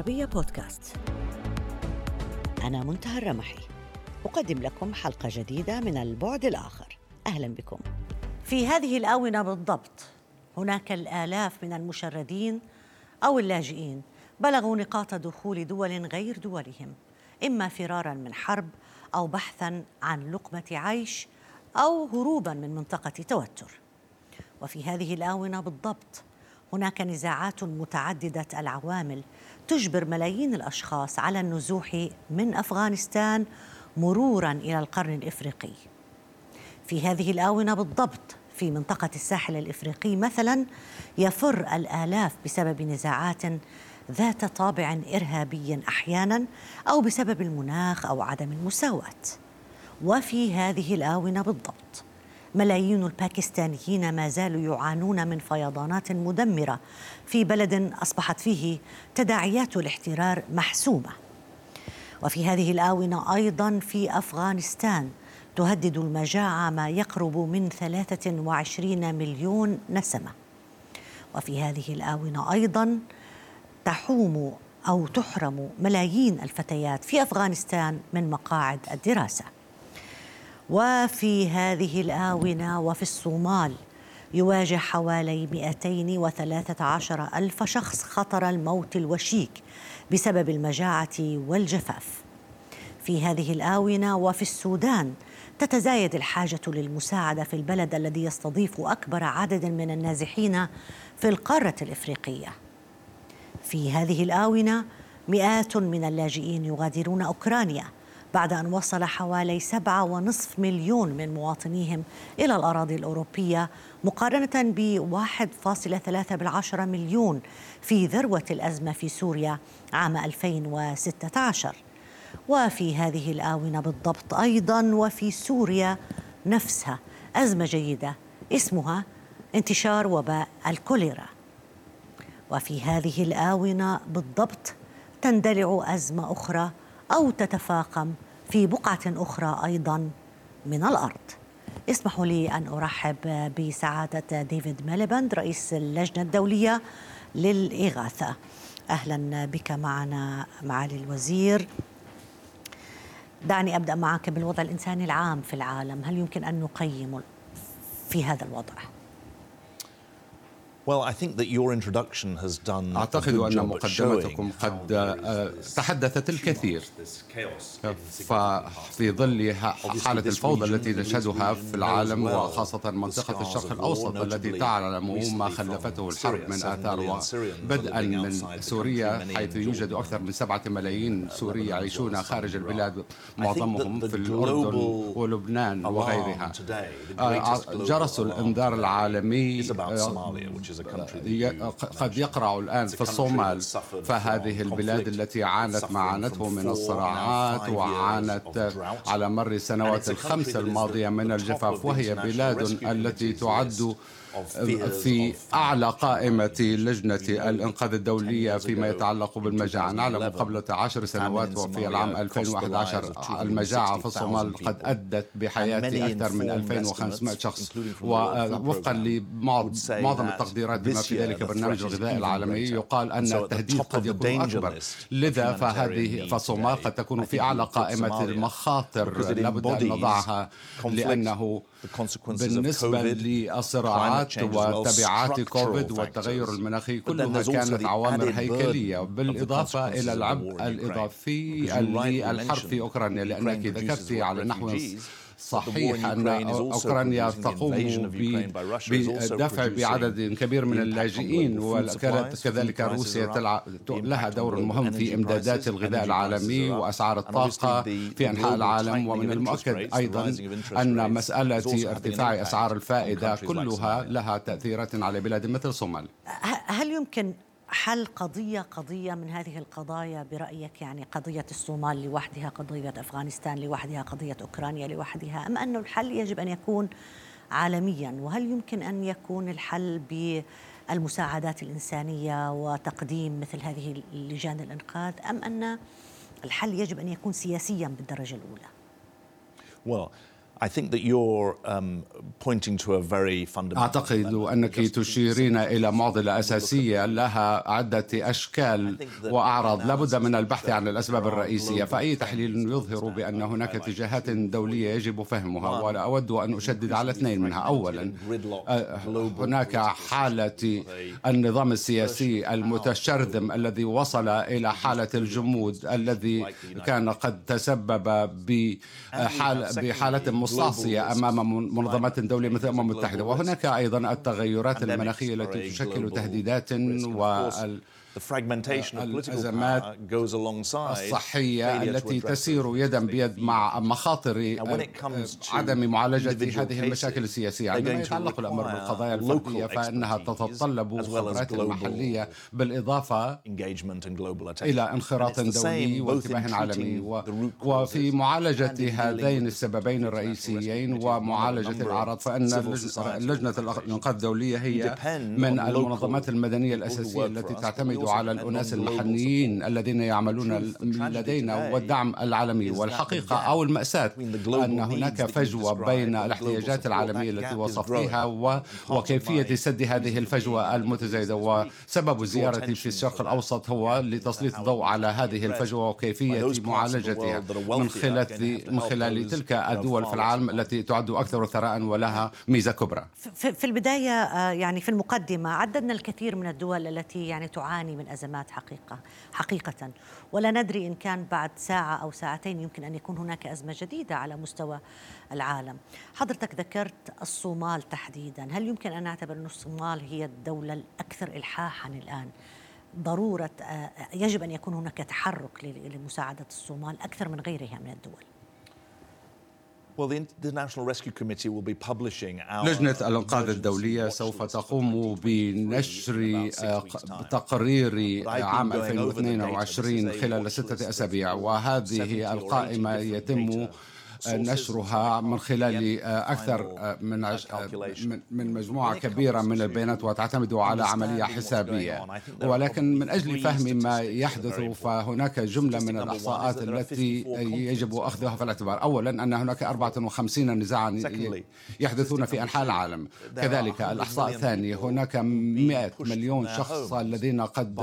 العربية بودكاست. أنا منتهى الرمحي. أقدم لكم حلقة جديدة من البعد الآخر. أهلا بكم. في هذه الآونة بالضبط هناك الآلاف من المشردين أو اللاجئين بلغوا نقاط دخول دول غير دولهم إما فرارا من حرب أو بحثا عن لقمة عيش أو هروبا من منطقة توتر. وفي هذه الآونة بالضبط هناك نزاعات متعددة العوامل تجبر ملايين الأشخاص على النزوح من أفغانستان مرورا إلى القرن الإفريقي. في هذه الآونة بالضبط في منطقة الساحل الإفريقي مثلا يفر الآلاف بسبب نزاعات ذات طابع إرهابي أحيانا أو بسبب المناخ أو عدم المساواة. وفي هذه الآونة بالضبط ملايين الباكستانيين ما زالوا يعانون من فيضانات مدمرة في بلد أصبحت فيه تداعيات الاحترار محسومة. وفي هذه الآونة أيضا في أفغانستان تهدد المجاعة ما يقرب من 23 مليون نسمة. وفي هذه الآونة أيضا تحوم أو تحرم ملايين الفتيات في أفغانستان من مقاعد الدراسة. وفي هذه الآونة وفي الصومال يواجه حوالي 213 ألف شخص خطر الموت الوشيك بسبب المجاعة والجفاف. في هذه الآونة وفي السودان تتزايد الحاجة للمساعدة في البلد الذي يستضيف أكبر عدد من النازحين في القارة الإفريقية. في هذه الآونة مئات من اللاجئين يغادرون أوكرانيا بعد أن وصل حوالي سبعة ونصف مليون من مواطنيهم إلى الأراضي الأوروبية مقارنة ب 1.3 بالعشرة مليون في ذروة الأزمة في سوريا عام 2016 وفي هذه الآونة بالضبط أيضا وفي سوريا نفسها أزمة جيدة اسمها انتشار وباء الكوليرا. وفي هذه الآونة بالضبط تندلع أزمة أخرى أو تتفاقم في بقعة أخرى أيضا من الأرض. اسمحوا لي أن أرحب بسعادة ديفيد ميليبند رئيس اللجنة الدولية للإغاثة. أهلا بك معنا معالي الوزير. دعني أبدأ معك بالوضع الإنساني العام في العالم. هل يمكن أن نقيم في هذا الوضع؟ أعتقد أن مقدمتكم قد آه، تحدثت الكثير. ففي ظل حالة الفوضى التي نشهدها في العالم وخاصة منطقة الشرق الأوسط التي تعلم ما خلفته الحرب من آثار بدءا من سوريا حيث يوجد أكثر من سبعة ملايين سوري يعيشون خارج البلاد معظمهم في الأردن ولبنان وغيرها. آه، جرس الإنذار العالمي قد يقرع الآن في الصومال. فهذه البلاد التي عانت ما عانته من الصراعات وعانت على مر السنوات الخمس الماضية من الجفاف. وهي بلاد التي تعد في أعلى قائمة لجنة الإنقاذ الدولية فيما يتعلق بالمجاعة. نعلم قبل عشر سنوات وفي العام 2011 المجاعة في الصومال قد أدت بحياة أكثر من 2500 شخص ووفقا لمعظم التقديرات بما في ذلك برنامج الغذاء العالمي يقال أن التهديد قد يكون أكبر. لذا فهذه فالصومال قد تكون في أعلى قائمة المخاطر لابد أن نضعها لأنه بالنسبة للصراعات وتبعات كوفيد والتغير المناخي كلها كانت عوامل هيكلية بالإضافة إلى العبء الإضافي للحرب في أوكرانيا لأنك ذكرت على نحو صحيح أن أوكرانيا تقوم بدفع بعدد كبير من اللاجئين وكذلك روسيا تلعب لها دور مهم في إمدادات الغذاء العالمي وأسعار الطاقة في أنحاء العالم ومن المؤكد أيضا أن مسألة ارتفاع أسعار الفائدة كلها لها تأثيرات على بلاد مثل الصومال هل يمكن حل قضية قضية من هذه القضايا برأيك يعني قضية الصومال لوحدها قضية أفغانستان لوحدها قضية أوكرانيا لوحدها أم أن الحل يجب أن يكون عالميا؟ وهل يمكن أن يكون الحل بالمساعدات الإنسانية وتقديم مثل هذه لجان الإنقاذ أم أن الحل يجب أن يكون سياسيا بالدرجة الأولى؟ Well, أعتقد أنك تشيرين إلى معضلة أساسية لها عدة أشكال وأعراض. لابد من البحث عن الأسباب الرئيسية. فأي تحليل يظهر بأن هناك اتجاهات دولية يجب فهمها ولا أود أن أشدد على اثنين منها. أولا هناك حالة النظام السياسي المتشرذم الذي وصل إلى حالة الجمود الذي كان قد تسبب بحالة مستعصية أمام منظمات دولية مثل الأمم المتحدة وهناك أيضا التغيرات المناخية التي تشكل تهديدات وال الأزمات الصحية التي تسير يدا بيد مع مخاطر عدم معالجة هذه المشاكل السياسية عندما يتعلق الأمر بالقضايا الفردية فإنها تتطلب خبرات المحلية بالإضافة إلى انخراط دولي وانتباه عالمي وفي معالجة هذين السببين الرئيسيين ومعالجة الأعراض فإن لجنة الإنقاذ الدولية هي من المنظمات المدنية الأساسية التي تعتمد نعتمد على الأناس المحليين الذين يعملون لدينا والدعم العالمي والحقيقة أو المأساة أن هناك فجوة بين الاحتياجات العالمية التي وصفتها وكيفية سد هذه الفجوة المتزايدة وسبب زيارتي في الشرق الأوسط هو لتسليط الضوء على هذه الفجوة وكيفية معالجتها من خلال من خلال تلك الدول في العالم التي تعد أكثر ثراء ولها ميزة كبرى. في البداية آه، يعني في المقدمة عددنا الكثير من الدول التي يعني تعاني نعاني من أزمات حقيقة حقيقة. ولا ندري إن كان بعد ساعة أو ساعتين يمكن أن يكون هناك أزمة جديدة على مستوى العالم. حضرتك ذكرت الصومال تحديدا. هل يمكن أن نعتبر أن الصومال هي الدولة الأكثر إلحاحا الآن؟ ضرورة آه، يجب أن يكون هناك تحرك لمساعدة الصومال أكثر من غيرها من الدول. لجنة الإنقاذ الدولية سوف تقوم بنشر آه، تقرير عام 2022 خلال ستة أسابيع وهذه القائمة يتم نشرها من خلال آه، أكثر آه، من آه، من مجموعة كبيرة من البيانات وتعتمد على عملية حسابية. ولكن من أجل فهم ما يحدث فهناك جملة من الإحصاءات التي يجب أخذها في الاعتبار. أولا أن هناك 54 نزاعا يحدثون في أنحاء العالم. كذلك الإحصاء الثاني هناك 100 مليون شخص الذين قد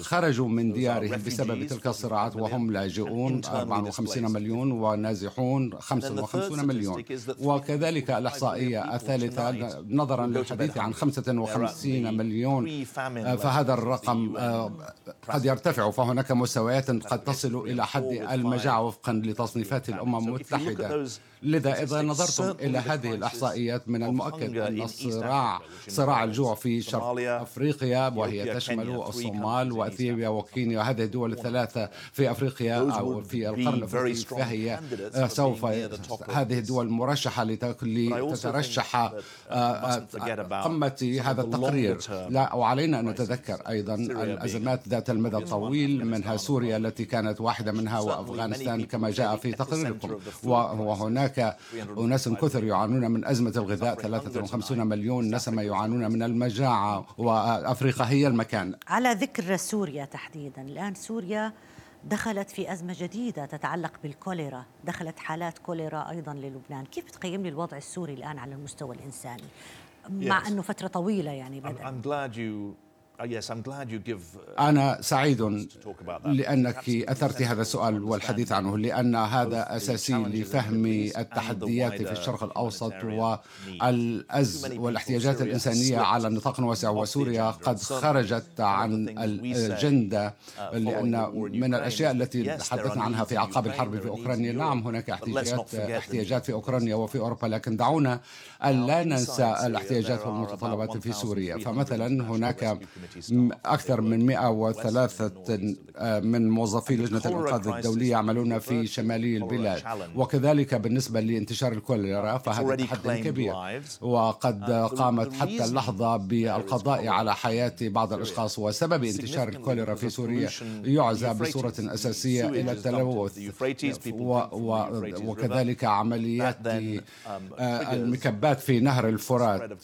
خرجوا من ديارهم بسبب تلك الصراعات وهم لاجئون 54 مليون ونازحون 55 مليون. وكذلك الإحصائية الثالثة نظرا للحديث عن 55 مليون. فهذا الرقم آه، قد يرتفع. فهناك مستويات قد تصل إلى حد المجاعة وفقا لتصنيفات الأمم المتحدة. لذا إذا نظرتم إلى هذه الإحصائيات من المؤكد أن الصراع صراع الجوع في شرق أفريقيا وهي تشمل الصومال وأثيوبيا وكينيا وهذه الدول الثلاثة في أفريقيا أو في القرن الأفريقي فهي سوف هذه الدول مرشحة لتترشح آه، آه، قمة هذا التقرير. لا وعلينا أن نتذكر أيضا الأزمات ذات المدى الطويل منها سوريا التي كانت واحدة منها وأفغانستان كما جاء في تقريركم. وهناك هناك أناس كثر يعانون من أزمة الغذاء 53 مليون نسمة يعانون من المجاعة وأفريقيا هي المكان. على ذكر سوريا تحديدا الآن سوريا دخلت في أزمة جديدة تتعلق بالكوليرا دخلت حالات كوليرا أيضا للبنان. كيف تقيم لي الوضع السوري الآن على المستوى الإنساني؟ مع أنه فترة طويلة يعني بدأ. أنا سعيد لأنك أثرت هذا السؤال والحديث عنه لأن هذا أساسي لفهم التحديات في الشرق الأوسط والأز والاحتياجات الإنسانية على نطاق واسع وسوريا قد خرجت عن الأجندة uh, لأن من الأشياء التي تحدثنا عنها في أعقاب الحرب في أوكرانيا. نعم هناك احتياجات احتياجات في أوكرانيا وفي أوروبا لكن دعونا أن لا ننسى الاحتياجات والمتطلبات في سوريا. فمثلا هناك أكثر من 103 آه، من موظفي لجنة الإنقاذ الدولية يعملون في شمالي البلاد. وكذلك بالنسبة لانتشار الكوليرا فهذا تحدي كبير. وقد uh, قامت حتى اللحظة بالقضاء على حياة بعض الأشخاص. وسبب انتشار الكوليرا في سوريا يعزى بصورة أساسية إلى التلوث. وكذلك عمليات um, آه، المكبات في نهر الفرات.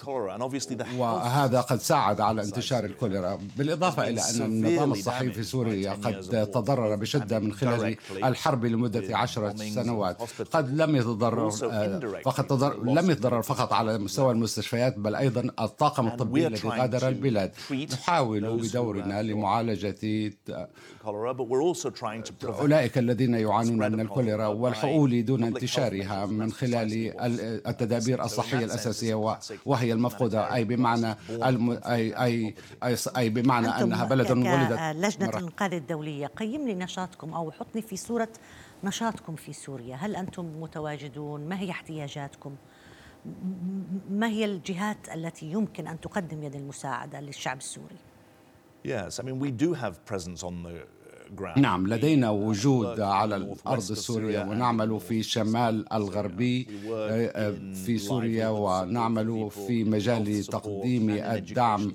وهذا قد ساعد على انتشار الكوليرا الكوليرا بالإضافة إلى أن النظام الصحي في سوريا قد تضرر بشدة من خلال الحرب لمدة عشرة سنوات. قد لم يتضرر فقط تضرر لم يتضرر فقط على مستوى المستشفيات بل أيضا الطاقم الطبي الذي غادر البلاد. نحاول بدورنا لمعالجة أولئك الذين يعانون من الكوليرا والحقول دون انتشارها من خلال التدابير الصحية الأساسية وهي المفقودة. أي بمعنى. أي أي أي, أي بمعنى أنها بلد ولدت لجنة الإنقاذ الدولية قيم لي نشاطكم أو حطني في صورة نشاطكم في سوريا. هل أنتم متواجدون؟ ما هي احتياجاتكم؟ ما هي الجهات التي يمكن أن تقدم يد المساعدة للشعب السوري؟ Yes, I mean we do have presence on the نعم لدينا وجود على الأرض السورية ونعمل في الشمال الغربي في سوريا ونعمل في مجال تقديم الدعم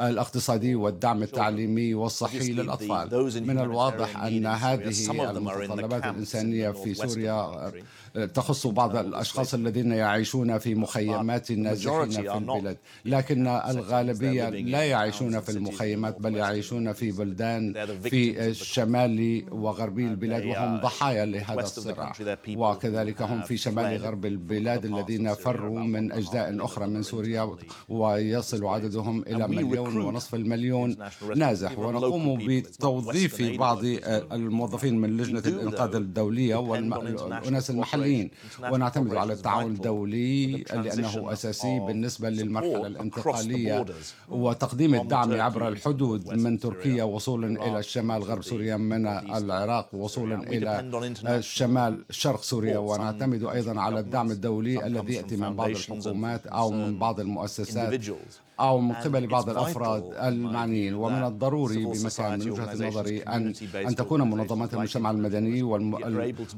الاقتصادي والدعم التعليمي والصحي للأطفال. من الواضح أن هذه المتطلبات الإنسانية في سوريا تخص بعض الأشخاص الذين يعيشون في مخيمات النازحين في البلاد. لكن الغالبية لا يعيشون في المخيمات بل يعيشون في بلدان في شمال وغربي البلاد وهم ضحايا لهذا الصراع. وكذلك هم في شمال غرب البلاد الذين فروا من أجزاء أخرى من سوريا ويصل عددهم إلى مليون ونصف المليون نازح. ونقوم بتوظيف بعض الموظفين من لجنة الإنقاذ الدولية والأناس المحليين. ونعتمد على التعاون الدولي لأنه أساسي بالنسبة للمرحلة الانتقالية وتقديم الدعم عبر الحدود من تركيا وصولا إلى الشمال غرب سوريا من العراق وصولا إلى شمال شرق سوريا. ونعتمد أيضا على الدعم الدولي الذي يأتي من بعض الحكومات أو من بعض المؤسسات. أو من قبل بعض الأفراد المعنيين ومن الضروري بمكان من وجهة نظري أن أن تكون منظمات المجتمع المدني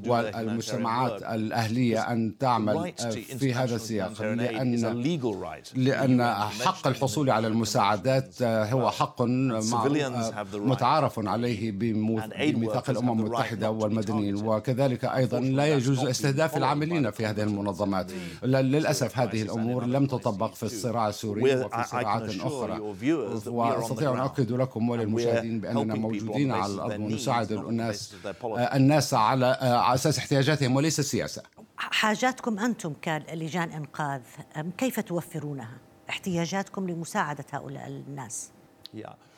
والمجتمعات الأهلية أن تعمل في هذا السياق. لأن لأن حق الحصول على المساعدات هو حق متعارف عليه بميثاق الأمم المتحدة والمدنيين. وكذلك أيضا لا يجوز استهداف العاملين في هذه المنظمات. للأسف هذه الأمور لم تطبق في الصراع السوري. وفي صراعات أخرى. وأستطيع أن أؤكد لكم وللمشاهدين بأننا موجودين على الأرض ونساعد الناس الناس على أساس احتياجاتهم وليس السياسة. حاجاتكم أنتم كلجان إنقاذ كيف توفرونها؟ احتياجاتكم لمساعدة هؤلاء الناس. Yeah.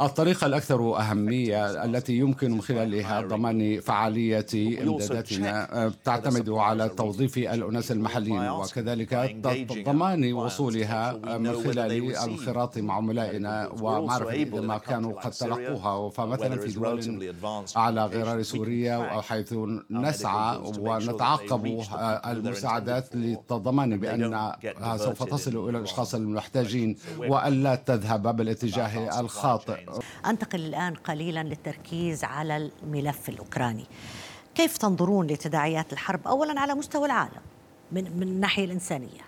الطريقة الأكثر أهمية التي يمكن من خلالها ضمان فعالية إمداداتنا تعتمد على توظيف الأناس المحليين. وكذلك ضمان وصولها من خلال الانخراط مع عملائنا ومعرفة ما كانوا قد تلقوها. فمثلا في دول على غرار سوريا حيث نسعى ونتعقب المساعدات للضمان بأنها سوف تصل إلى الأشخاص المحتاجين وألا تذهب بالاتجاه الخاطئ. أنتقل الآن قليلا للتركيز على الملف الأوكراني. كيف تنظرون لتداعيات الحرب أولا على مستوى العالم من, من الناحية الإنسانية؟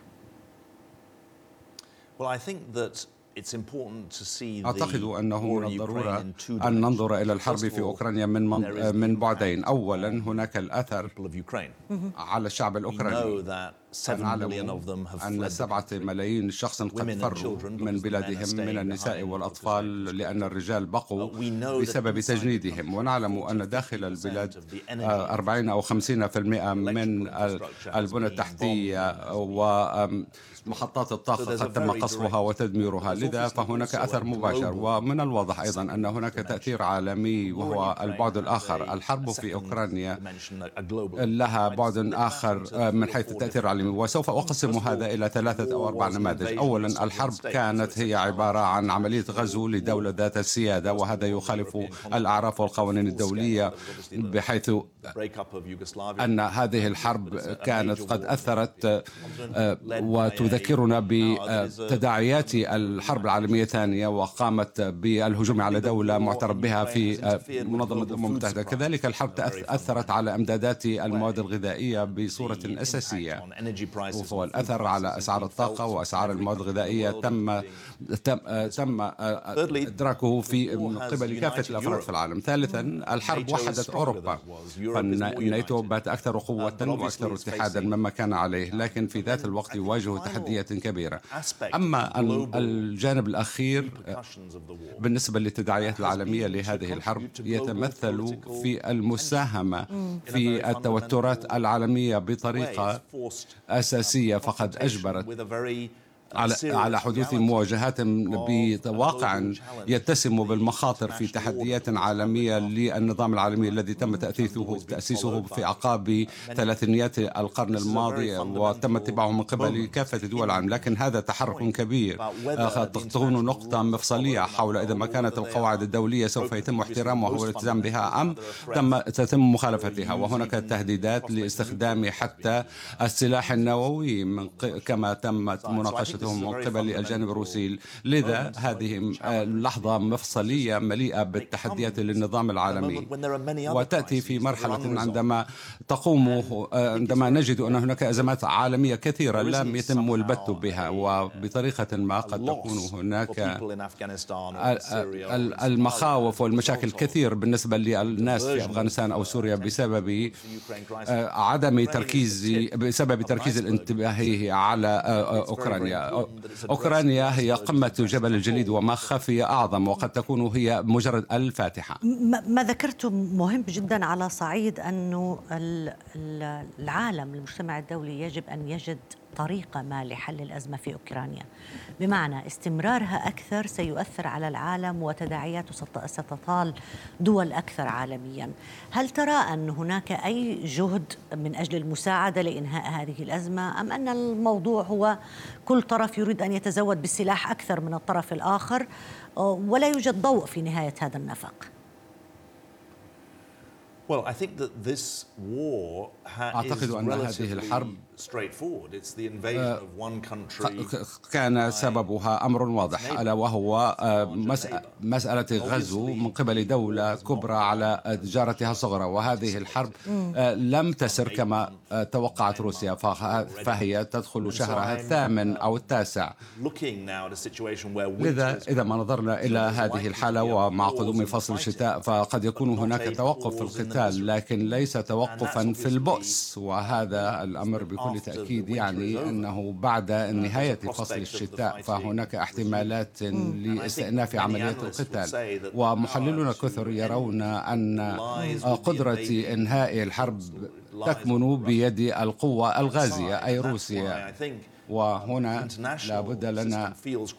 Well, I think that أعتقد أنه من الضرورة أن ننظر إلى الحرب في أوكرانيا من من بعدين. أولا هناك الأثر على الشعب الأوكراني. أن سبعة ملايين شخص قد فروا من بلادهم من النساء والأطفال لأن الرجال بقوا بسبب تجنيدهم. ونعلم أن داخل البلاد 40 أو 50% من البنى التحتية ومحطات الطاقة قد تم قصفها وتدميرها. لذا فهناك أثر مباشر. ومن الواضح أيضا أن هناك تأثير عالمي وهو البعد الآخر. الحرب في أوكرانيا لها بعد آخر من حيث التأثير العالمي وسوف أقسم هذا إلى ثلاثة أو أربع نماذج. أولا الحرب كانت هي عبارة عن عملية غزو لدولة ذات السيادة وهذا يخالف الأعراف والقوانين الدولية بحيث أن هذه الحرب كانت قد أثرت وتذكرنا بتداعيات الحرب العالمية الثانية وقامت بالهجوم على دولة معترف بها في منظمة الأمم المتحدة كذلك الحرب أثرت على إمدادات المواد الغذائية بصورة أساسية. والأثر على أسعار الطاقة وأسعار المواد الغذائية. تم تم تم إدراكه في من قبل كافة الأفراد في العالم. ثالثا الحرب وحدت أوروبا. فالناتو بات أكثر قوة وأكثر اتحادا مما كان عليه. لكن في ذات الوقت يواجه تحديات كبيرة. أما الجانب الأخير بالنسبة للتداعيات العالمية لهذه الحرب يتمثل في المساهمة في التوترات العالمية بطريقة أساسية فقد أجبرت. على على حدوث مواجهات بواقع يتسم بالمخاطر في تحديات عالمية للنظام العالمي الذي تم تأسيسه تاسيسه في اعقاب ثلاثينيات القرن الماضي وتم اتباعه من قبل كافة دول العالم لكن هذا تحرك كبير. تكون نقطة مفصلية حول إذا ما كانت القواعد الدولية سوف يتم احترامها والالتزام بها أم تم تتم مخالفتها؟ وهناك تهديدات لاستخدام حتى السلاح النووي من كما تمت مناقشه مناقشتهم من قبل الجانب الروسي. لذا هذه لحظة مفصلية مليئة بالتحديات للنظام العالمي. وتأتي في مرحلة عندما تقوم عندما نجد أن هناك أزمات عالمية كثيرة لم يتم البت بها. وبطريقة ما قد تكون هناك المخاوف والمشاكل كثير بالنسبة للناس في أفغانستان أو سوريا بسبب عدم تركيز بسبب تركيز الانتباه على أوكرانيا. أوكرانيا هي قمة جبل الجليد وما خفي أعظم وقد تكون هي مجرد الفاتحة. ما ذكرتم مهم جدا على صعيد أنه العالم المجتمع الدولي يجب أن يجد طريقة ما لحل الأزمة في أوكرانيا. بمعنى استمرارها أكثر سيؤثر على العالم وتداعياته ستطال دول أكثر عالميا. هل ترى أن هناك أي جهد من أجل المساعدة لإنهاء هذه الأزمة؟ أم أن الموضوع هو كل طرف يريد أن يتزود بالسلاح أكثر من الطرف الآخر ولا يوجد ضوء في نهاية هذا النفق؟ أعتقد أن هذه الحرب كان سببها أمر واضح ألا وهو مسألة غزو من قبل دولة كبرى على جارتها الصغرى وهذه الحرب لم تسر كما توقعت روسيا فهي تدخل شهرها الثامن أو التاسع. لذا إذا ما نظرنا إلى هذه الحالة ومع قدوم فصل الشتاء فقد يكون هناك توقف في القتال لكن ليس توقفا في البؤس وهذا الأمر بكل تأكيد يعني أنه بعد نهاية فصل الشتاء فهناك احتمالات لاستئناف عمليات القتال. ومحللون كثر يرون أن قدرة إنهاء الحرب تكمن بيد القوة الغازية أي روسيا. وهنا لا بد لنا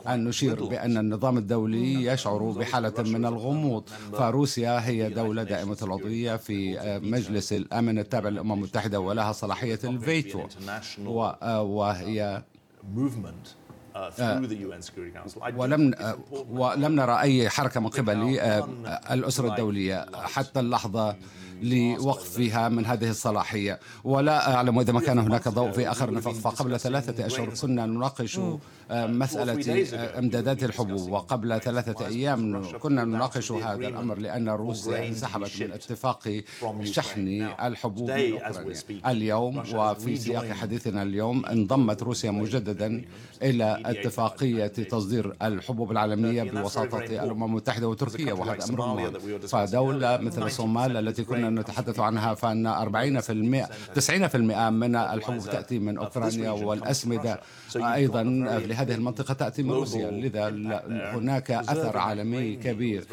أن نشير بأن النظام الدولي يشعر بحالة من الغموض. فروسيا هي دولة دائمة العضوية في مجلس الأمن التابع للأمم المتحدة ولها صلاحية الفيتو. وهي ولم ولم نرى أي حركة من قبل الأسرة الدولية. حتى اللحظة لوقفها من هذه الصلاحية. ولا أعلم إذا ما كان هناك ضوء في آخر نفق فقبل ثلاثة أشهر كنا نناقش مسألة إمدادات الحبوب. وقبل ثلاثة أيام كنا نناقش هذا الأمر لأن روسيا انسحبت من اتفاق شحن الحبوب اليوم وفي سياق حديثنا اليوم انضمت روسيا مجددا إلى اتفاقية تصدير الحبوب العالمية بوساطة الأمم المتحدة وتركيا. وهذا أمر مهم. فدولة مثل الصومال التي كنا نتحدث عنها فأن 40% 90% من الحبوب تأتي من أوكرانيا والأسمدة أيضا. لهذه المنطقة تأتي من روسيا لذا هناك أثر عالمي كبير.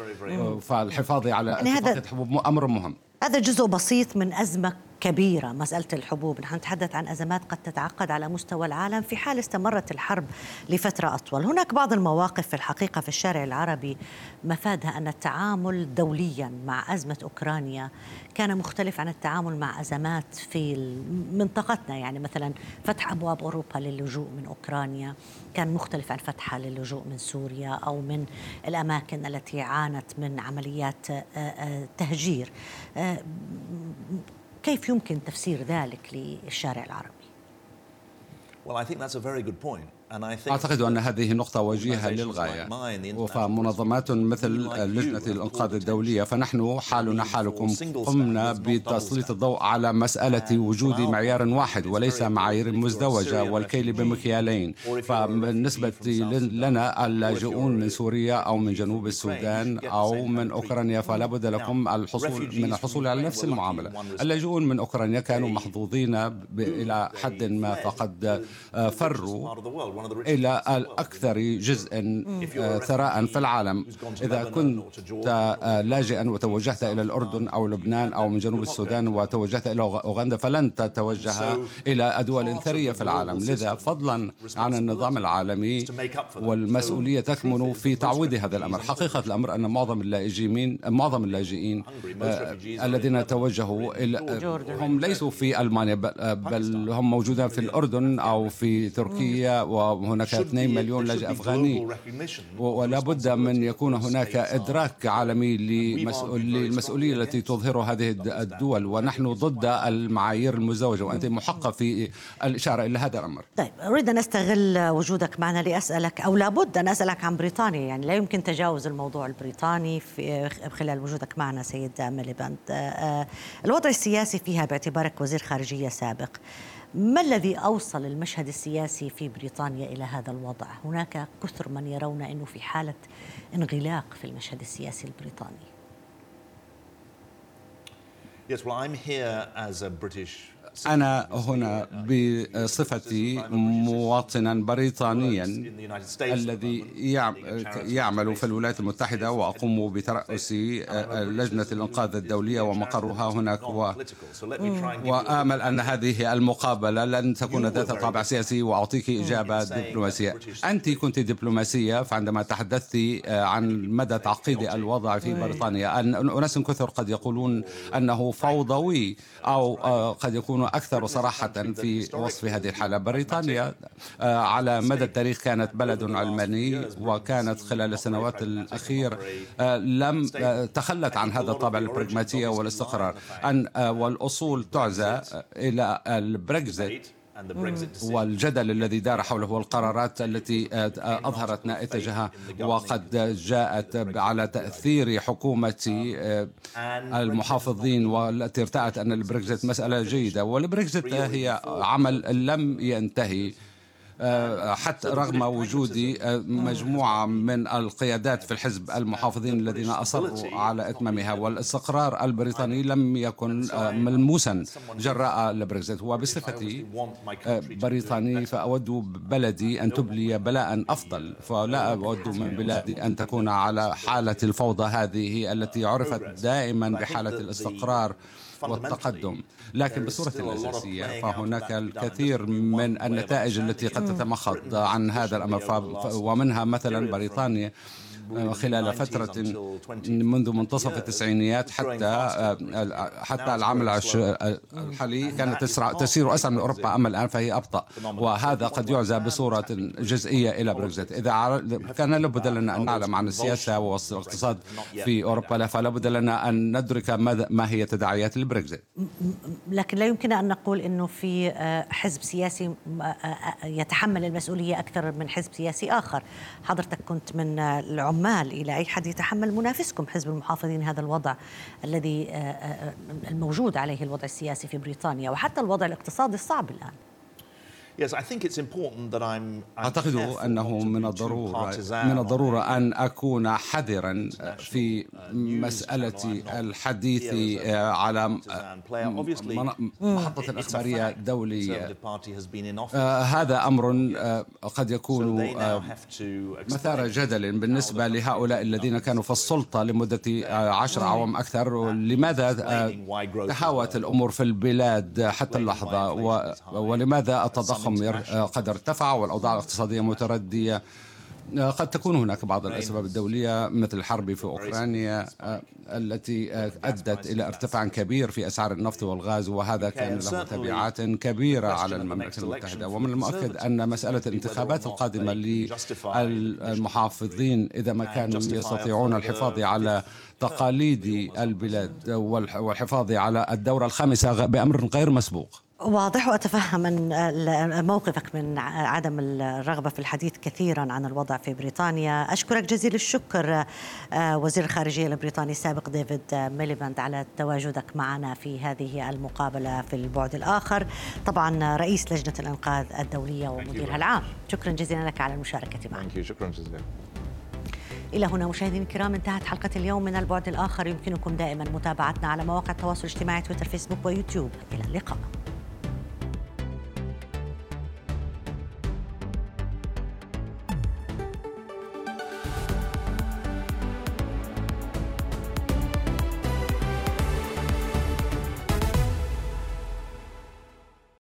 فالحفاظ على يعني اتفاقية الحبوب أمر مهم. هذا جزء بسيط من أزمة كبيرة مسألة الحبوب. نحن نتحدث عن أزمات قد تتعقد على مستوى العالم في حال استمرت الحرب لفترة أطول. هناك بعض المواقف في الحقيقة في الشارع العربي مفادها أن التعامل دوليا مع أزمة أوكرانيا كان مختلف عن التعامل مع أزمات في منطقتنا. يعني مثلا فتح أبواب أوروبا للجوء من أوكرانيا كان مختلف عن فتحها للجوء من سوريا أو من الأماكن التي عانت من عمليات تهجير. كيف يمكن تفسير ذلك للشارع العربي؟ Well, I think that's a very good point. أعتقد أن هذه نقطة وجيهة للغاية. فمنظمات مثل لجنة الإنقاذ الدولية فنحن حالنا حالكم قمنا بتسليط الضوء على مسألة وجود معيار واحد وليس معايير مزدوجة والكيل بمكيالين. فبالنسبة لنا اللاجئون من سوريا أو من جنوب السودان أو من أوكرانيا فلا بد لكم الحصول من الحصول على نفس المعاملة. اللاجئون من أوكرانيا كانوا محظوظين إلى حد ما فقد فروا. إلى الأكثر جزء آه، ثراء في العالم. إذا كنت آه، لاجئا وتوجهت إلى الأردن أو لبنان أو من جنوب السودان وتوجهت إلى أوغندا فلن تتوجه إلى دول ثرية في العالم. لذا فضلا عن النظام العالمي والمسؤولية تكمن في تعويض هذا الأمر. حقيقة الأمر أن معظم اللاجئين معظم اللاجئين آه، الذين توجهوا إلى هم ليسوا في ألمانيا بل هم موجودين في الأردن أو في تركيا وهناك 2 مليون لاجئ أفغاني. ولا بد من يكون هناك إدراك عالمي للمسؤولية التي تظهر هذه الدول. ونحن ضد المعايير المزدوجة وأنت محقة في الإشارة إلى هذا الأمر. طيب أريد أن أستغل وجودك معنا لأسألك أو لابد أن أسألك عن بريطانيا. يعني لا يمكن تجاوز الموضوع البريطاني في خلال وجودك معنا سيد ميليباند آه، آه، الوضع السياسي فيها باعتبارك وزير خارجية سابق. ما الذي أوصل المشهد السياسي في بريطانيا إلى هذا الوضع؟ هناك كثر من يرون إنه في حالة انغلاق في المشهد السياسي البريطاني. Yes, well, I'm here as a British أنا هنا بصفتي مواطنا بريطانيا الذي يعمل في الولايات المتحدة وأقوم بترأس لجنة الإنقاذ الدولية ومقرها هناك و... وآمل أن هذه المقابلة لن تكون ذات طابع سياسي وأعطيك إجابة دبلوماسية. أنت كنت دبلوماسية فعندما تحدثت عن مدى تعقيد الوضع في بريطانيا. أن أناس كثر قد يقولون أنه فوضوي أو قد يكون أكثر صراحة في وصف هذه الحالة. بريطانيا آه، على مدى التاريخ كانت بلد علماني وكانت خلال السنوات الأخير آه، لم آه، تخلت عن هذا الطابع البراغماتية والإستقرار. أن والأصول تعزى إلى البريكزيت. والجدل الذي دار حوله والقرارات التي آه، آه، أظهرت ناتجها وقد جاءت على تأثير حكومة آه، المحافظين والتي ارتأت أن البريكزيت مسألة جيدة. والبريكزيت هي عمل لم ينتهي. حتى رغم وجود آه، مجموعة من القيادات في الحزب المحافظين الذين أصروا على إتمامها والاستقرار البريطاني لم يكن آه، ملموسا جراء البريكزيت وبصفتي بريطاني فأود بلدي أن تبلي بلاء أفضل فلا أود من بلادي أن تكون على حالة الفوضى هذه التي عرفت دائما بحالة الاستقرار والتقدم. لكن بصورة أساسية فهناك الكثير من النتائج التي قد تتمخض عن هذا الأمر. ومنها مثلا بريطانيا. خلال فترة منذ منتصف التسعينيات حتى حتى العام الحالي كانت تسير أسرع من أوروبا أما الآن فهي أبطأ. وهذا قد يعزى بصورة جزئية إلى بريكزيت. إذا كان لابد لنا أن نعلم عن السياسة والاقتصاد في أوروبا فلا بد لنا أن ندرك ما هي تداعيات البريكزيت. لكن لا يمكن أن نقول أنه في آه، حزب سياسي آه، آه، يتحمل المسؤولية أكثر من حزب سياسي آخر. حضرتك كنت من العمر العمال إلى أي حد يتحمل منافسكم حزب المحافظين هذا الوضع الذي آه، آه، الموجود عليه الوضع السياسي في بريطانيا وحتى الوضع الاقتصادي الصعب الآن. أعتقد أنه من الضرورة من الضرورة أن أكون حذرا في مسألة الحديث على محطة الإخبارية الدولية آه، هذا أمر قد يكون مثار جدل بالنسبة لهؤلاء الذين كانوا في السلطة لمدة عشر أعوام أكثر. لماذا تهاوت الأمور في البلاد حتى اللحظة؟ ولماذا التضخم التضخم آه، قد ارتفع والأوضاع الاقتصادية متردية. آه، قد تكون هناك بعض الأسباب الدولية مثل الحرب في أوكرانيا آه، التي أدت إلى ارتفاع كبير في أسعار النفط والغاز وهذا كان له تبعات كبيرة على المملكة المتحدة. ومن المؤكد أن مسألة الانتخابات القادمة للمحافظين إذا ما كانوا يستطيعون الحفاظ على تقاليد البلاد والحفاظ على الدورة الخامسة بأمر غير مسبوق. واضح وأتفهم من موقفك من عدم الرغبة في الحديث كثيرا عن الوضع في بريطانيا، أشكرك جزيل الشكر آه، وزير الخارجية البريطاني السابق ديفيد ميليباند على تواجدك معنا في هذه المقابلة في البعد الآخر، طبعا رئيس لجنة الأنقاذ الدولية ومديرها العام، شكرا جزيلا لك على المشاركة معنا. شكرا جزيلا. إلى هنا مشاهدينا الكرام انتهت حلقة اليوم من البعد الآخر. يمكنكم دائما متابعتنا على مواقع التواصل الاجتماعي تويتر فيسبوك ويوتيوب. إلى اللقاء.